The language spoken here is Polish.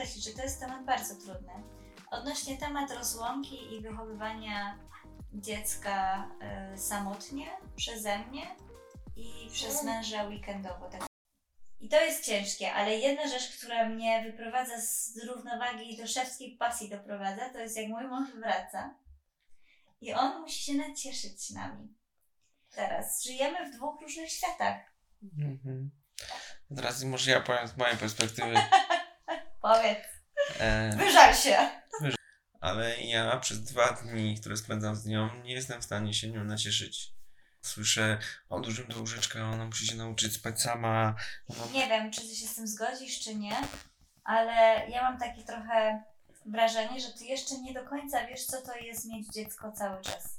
podkreślić, że to jest temat bardzo trudny. Odnośnie temat rozłąki i wychowywania dziecka y, samotnie przeze mnie i przez męża weekendowo. Tak. I to jest ciężkie, ale jedna rzecz, która mnie wyprowadza z równowagi i do szewskiej pasji doprowadza, to jest jak mój mąż wraca i on musi się nacieszyć nami. Teraz żyjemy w dwóch różnych światach. Mhm. Teraz może ja powiem z mojej perspektywy. E, wyżal się! ale ja przez dwa dni, które spędzam z nią, nie jestem w stanie się nią nacieszyć. Słyszę o dużym do łóżeczka, ona musi się nauczyć spać sama. Ona... Nie wiem, czy ty się z tym zgodzisz, czy nie, ale ja mam takie trochę wrażenie, że ty jeszcze nie do końca wiesz, co to jest mieć dziecko cały czas.